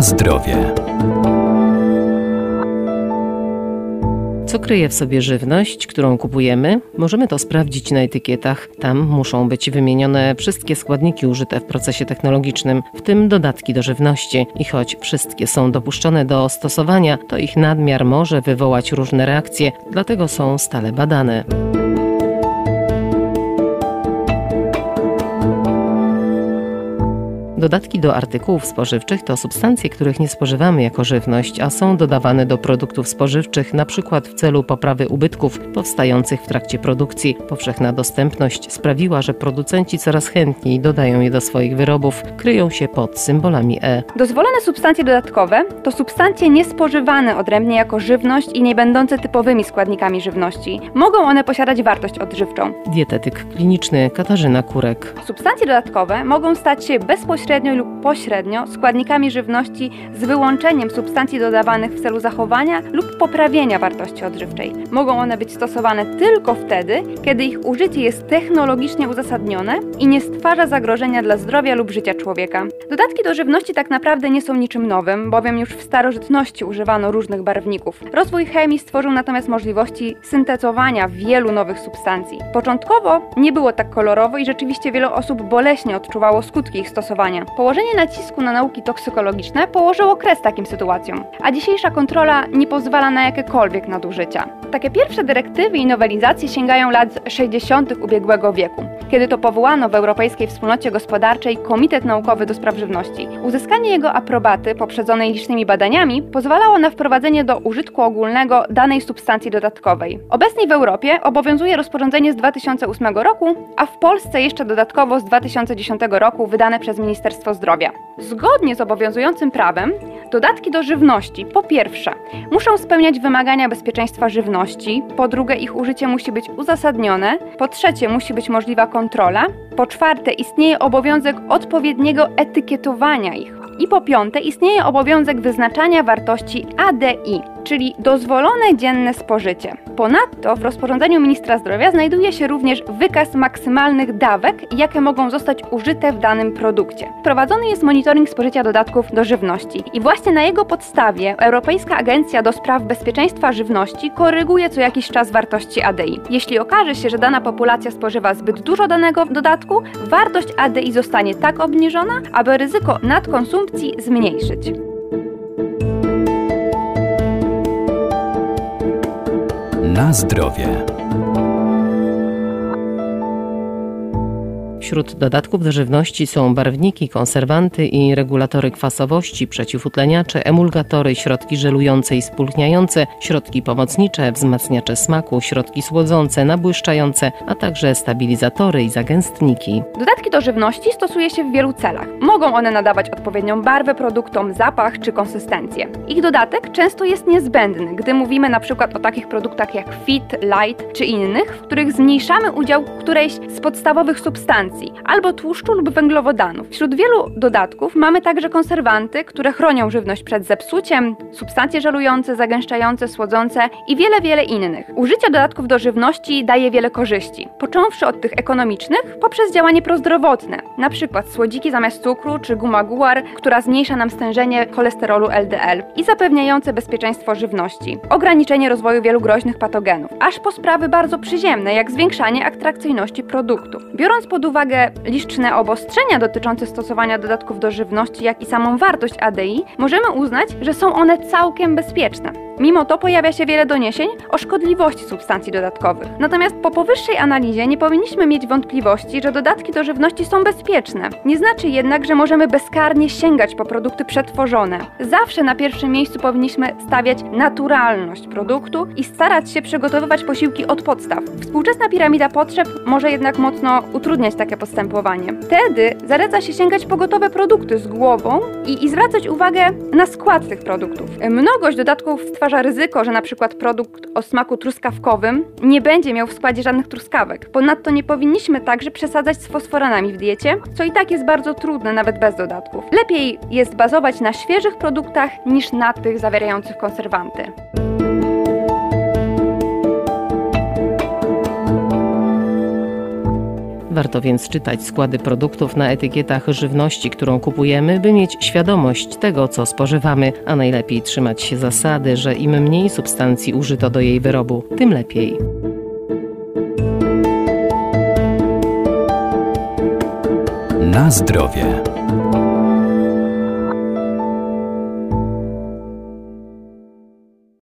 Zdrowie. Co kryje w sobie żywność, którą kupujemy? Możemy to sprawdzić na etykietach. Tam muszą być wymienione wszystkie składniki użyte w procesie technologicznym, w tym dodatki do żywności. I choć wszystkie są dopuszczone do stosowania, to ich nadmiar może wywołać różne reakcje, dlatego są stale badane. Dodatki do artykułów spożywczych to substancje, których nie spożywamy jako żywność, a są dodawane do produktów spożywczych przykład w celu poprawy ubytków powstających w trakcie produkcji. Powszechna dostępność sprawiła, że producenci coraz chętniej dodają je do swoich wyrobów, kryją się pod symbolami E. Dozwolone substancje dodatkowe to substancje niespożywane odrębnie jako żywność i nie będące typowymi składnikami żywności. Mogą one posiadać wartość odżywczą. Dietetyk kliniczny Katarzyna Kurek. Substancje dodatkowe mogą stać się bezpośrednio lub pośrednio składnikami żywności z wyłączeniem substancji dodawanych w celu zachowania lub poprawienia wartości odżywczej. Mogą one być stosowane tylko wtedy, kiedy ich użycie jest technologicznie uzasadnione i nie stwarza zagrożenia dla zdrowia lub życia człowieka. Dodatki do żywności tak naprawdę nie są niczym nowym, bowiem już w starożytności używano różnych barwników. Rozwój chemii stworzył natomiast możliwości syntezowania wielu nowych substancji. Początkowo nie było tak kolorowo i rzeczywiście wiele osób boleśnie odczuwało skutki ich stosowania. Położenie nacisku na nauki toksykologiczne położyło kres takim sytuacjom, a dzisiejsza kontrola nie pozwala na jakiekolwiek nadużycia. Takie pierwsze dyrektywy i nowelizacje sięgają lat 60. ubiegłego wieku, kiedy to powołano w Europejskiej Wspólnocie Gospodarczej Komitet Naukowy do Spraw Żywności. Uzyskanie jego aprobaty, poprzedzonej licznymi badaniami, pozwalało na wprowadzenie do użytku ogólnego danej substancji dodatkowej. Obecnie w Europie obowiązuje rozporządzenie z 2008 roku, a w Polsce jeszcze dodatkowo z 2010 roku wydane przez Ministerstwo Zdrowia. Zgodnie z obowiązującym prawem, dodatki do żywności po pierwsze muszą spełniać wymagania bezpieczeństwa żywności, po drugie ich użycie musi być uzasadnione, po trzecie musi być możliwa kontrola, po czwarte istnieje obowiązek odpowiedniego etykietowania ich i po piąte istnieje obowiązek wyznaczania wartości ADI, czyli dozwolone dzienne spożycie. Ponadto w rozporządzeniu ministra zdrowia znajduje się również wykaz maksymalnych dawek, jakie mogą zostać użyte w danym produkcie. Prowadzony jest monitoring spożycia dodatków do żywności i właśnie na jego podstawie Europejska Agencja do Spraw Bezpieczeństwa Żywności koryguje co jakiś czas wartości ADI. Jeśli okaże się, że dana populacja spożywa zbyt dużo danego dodatku, wartość ADI zostanie tak obniżona, aby ryzyko nadkonsumpcji zmniejszyć. Na zdrowie. Wśród dodatków do żywności są barwniki, konserwanty i regulatory kwasowości, przeciwutleniacze, emulgatory, środki żelujące i spulchniające, środki pomocnicze, wzmacniacze smaku, środki słodzące, nabłyszczające, a także stabilizatory i zagęstniki. Dodatki do żywności stosuje się w wielu celach. Mogą one nadawać odpowiednią barwę produktom, zapach czy konsystencję. Ich dodatek często jest niezbędny, gdy mówimy na przykład o takich produktach jak fit, light czy innych, w których zmniejszamy udział którejś z podstawowych substancji albo tłuszczu lub węglowodanów. Wśród wielu dodatków mamy także konserwanty, które chronią żywność przed zepsuciem, substancje żelujące, zagęszczające, słodzące i wiele, wiele innych. Użycie dodatków do żywności daje wiele korzyści, począwszy od tych ekonomicznych poprzez działanie prozdrowotne, przykład słodziki zamiast cukru czy guma guar, która zmniejsza nam stężenie cholesterolu LDL i zapewniające bezpieczeństwo żywności, ograniczenie rozwoju wielu groźnych patogenów, aż po sprawy bardzo przyziemne, jak zwiększanie atrakcyjności produktu. Biorąc pod uwagę uwagę liczne obostrzenia dotyczące stosowania dodatków do żywności, jak i samą wartość ADI, możemy uznać, że są one całkiem bezpieczne. Mimo to pojawia się wiele doniesień o szkodliwości substancji dodatkowych. Natomiast po powyższej analizie nie powinniśmy mieć wątpliwości, że dodatki do żywności są bezpieczne. Nie znaczy jednak, że możemy bezkarnie sięgać po produkty przetworzone. Zawsze na pierwszym miejscu powinniśmy stawiać naturalność produktu i starać się przygotowywać posiłki od podstaw. Współczesna piramida potrzeb może jednak mocno utrudniać takie postępowanie. Wtedy zaleca się sięgać po gotowe produkty z głową i, i zwracać uwagę na skład tych produktów. Mnogość dodatków stwarza stwarza ryzyko, że na przykład produkt o smaku truskawkowym nie będzie miał w składzie żadnych truskawek. Ponadto nie powinniśmy także przesadzać z fosforanami w diecie, co i tak jest bardzo trudne nawet bez dodatków. Lepiej jest bazować na świeżych produktach niż na tych zawierających konserwanty. Warto więc czytać składy produktów na etykietach żywności, którą kupujemy, by mieć świadomość tego, co spożywamy, a najlepiej trzymać się zasady, że im mniej substancji użyto do jej wyrobu, tym lepiej. Na zdrowie.